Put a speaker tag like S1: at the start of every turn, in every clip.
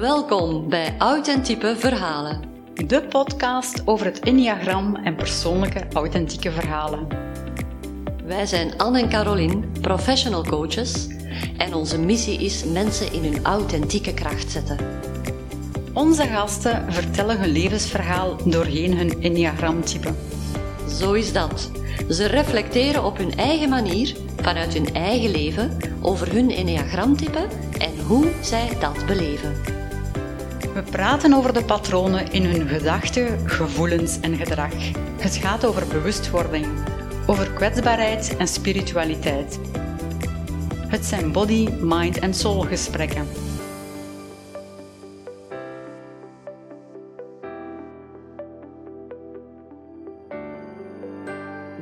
S1: Welkom bij Authentieke Verhalen.
S2: De podcast over het Enneagram en persoonlijke authentieke verhalen.
S1: Wij zijn Anne en Caroline, professional coaches, en onze missie is mensen in hun authentieke kracht zetten.
S2: Onze gasten vertellen hun levensverhaal doorheen hun Enneagramtype.
S1: Zo is dat. Ze reflecteren op hun eigen manier, vanuit hun eigen leven, over hun Enneagramtype en hoe zij dat beleven.
S2: We praten over de patronen in hun gedachten, gevoelens en gedrag. Het gaat over bewustwording, over kwetsbaarheid en spiritualiteit. Het zijn body, mind en soul gesprekken.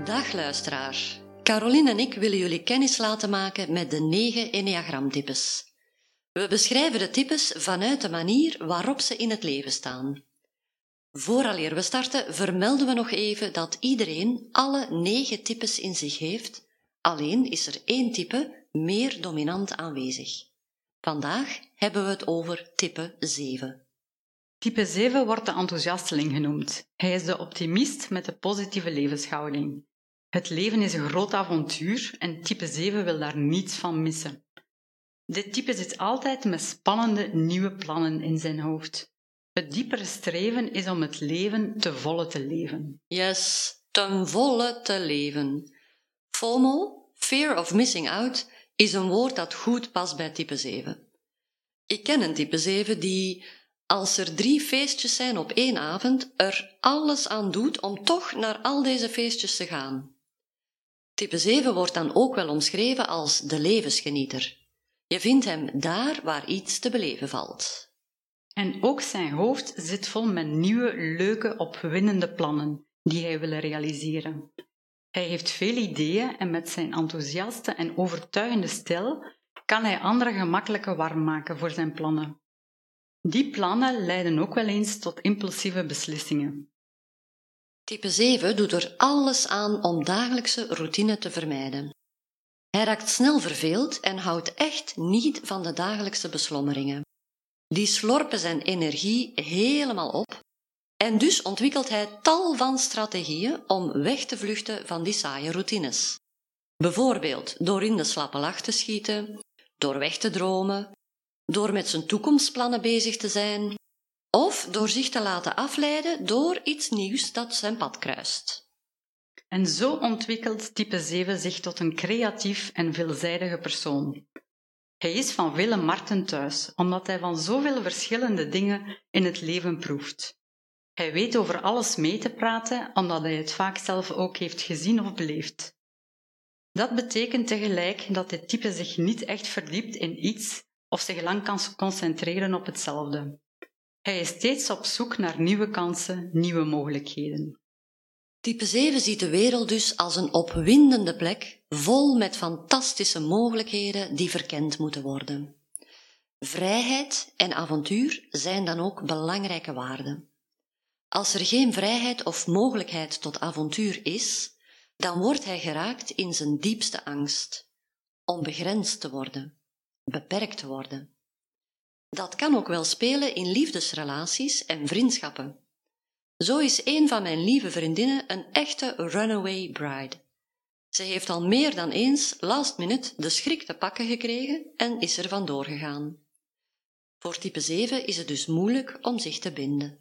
S1: Dag luisteraar. Caroline en ik willen jullie kennis laten maken met de negen Enneagramtypes. We beschrijven de types vanuit de manier waarop ze in het leven staan. Vooraleer we starten, vermelden we nog even dat iedereen alle negen types in zich heeft, alleen is er één type meer dominant aanwezig. Vandaag hebben we het over type 7.
S2: Type 7 wordt de enthousiasteling genoemd. Hij is de optimist met de positieve levenshouding. Het leven is een groot avontuur en type 7 wil daar niets van missen. Dit type zit altijd met spannende nieuwe plannen in zijn hoofd. Het diepere streven is om het leven te volle te leven.
S1: Yes, ten volle te leven. FOMO, fear of missing out, is een woord dat goed past bij type 7. Ik ken een type 7 die, als er drie feestjes zijn op één avond, er alles aan doet om toch naar al deze feestjes te gaan. Type 7 wordt dan ook wel omschreven als de levensgenieter. Je vindt hem daar waar iets te beleven valt.
S2: En ook zijn hoofd zit vol met nieuwe, leuke, opwindende plannen die hij wil realiseren. Hij heeft veel ideeën en met zijn enthousiaste en overtuigende stijl kan hij anderen gemakkelijker warm maken voor zijn plannen. Die plannen leiden ook wel eens tot impulsieve beslissingen.
S1: Type 7 doet er alles aan om dagelijkse routine te vermijden. Hij raakt snel verveeld en houdt echt niet van de dagelijkse beslommeringen. Die slorpen zijn energie helemaal op en dus ontwikkelt hij tal van strategieën om weg te vluchten van die saaie routines. Bijvoorbeeld door in de slappe lach te schieten, door weg te dromen, door met zijn toekomstplannen bezig te zijn, of door zich te laten afleiden door iets nieuws dat zijn pad kruist.
S2: En zo ontwikkelt type 7 zich tot een creatief en veelzijdige persoon. Hij is van vele markten thuis, omdat hij van zoveel verschillende dingen in het leven proeft. Hij weet over alles mee te praten, omdat hij het vaak zelf ook heeft gezien of beleefd. Dat betekent tegelijk dat dit type zich niet echt verdiept in iets of zich lang kan concentreren op hetzelfde. Hij is steeds op zoek naar nieuwe kansen, nieuwe mogelijkheden.
S1: Type 7 ziet de wereld dus als een opwindende plek, vol met fantastische mogelijkheden die verkend moeten worden. Vrijheid en avontuur zijn dan ook belangrijke waarden. Als er geen vrijheid of mogelijkheid tot avontuur is, dan wordt hij geraakt in zijn diepste angst, onbegrensd te worden, beperkt te worden. Dat kan ook wel spelen in liefdesrelaties en vriendschappen. Zo is een van mijn lieve vriendinnen een echte runaway bride. Ze heeft al meer dan eens last minute de schrik te pakken gekregen en is er vandoor gegaan. Voor type 7 is het dus moeilijk om zich te binden.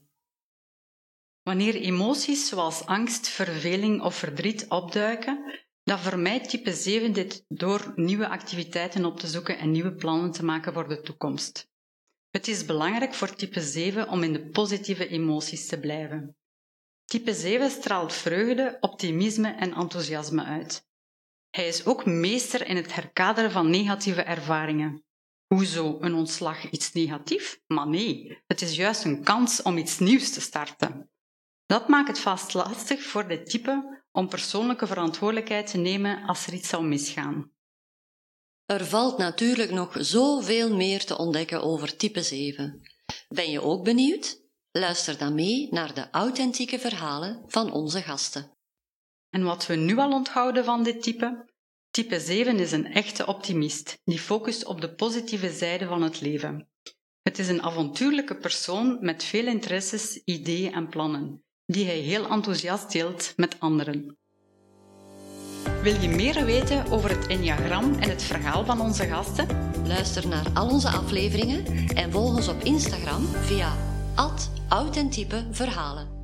S2: Wanneer emoties zoals angst, verveling of verdriet opduiken, dan vermijdt type 7 dit door nieuwe activiteiten op te zoeken en nieuwe plannen te maken voor de toekomst. Het is belangrijk voor type 7 om in de positieve emoties te blijven. Type 7 straalt vreugde, optimisme en enthousiasme uit. Hij is ook meester in het herkaderen van negatieve ervaringen. Hoezo een ontslag iets negatief? Maar nee, het is juist een kans om iets nieuws te starten. Dat maakt het vast lastig voor dit type om persoonlijke verantwoordelijkheid te nemen als er iets zou misgaan.
S1: Er valt natuurlijk nog zoveel meer te ontdekken over type 7. Ben je ook benieuwd? Luister dan mee naar de authentieke verhalen van onze gasten.
S2: En wat we nu al onthouden van dit type? Type 7 is een echte optimist die focust op de positieve zijde van het leven. Het is een avontuurlijke persoon met veel interesses, ideeën en plannen, die hij heel enthousiast deelt met anderen. Wil je meer weten over het Enneagram en het verhaal van onze gasten?
S1: Luister naar al onze afleveringen en volg ons op Instagram via authentiepe verhalen.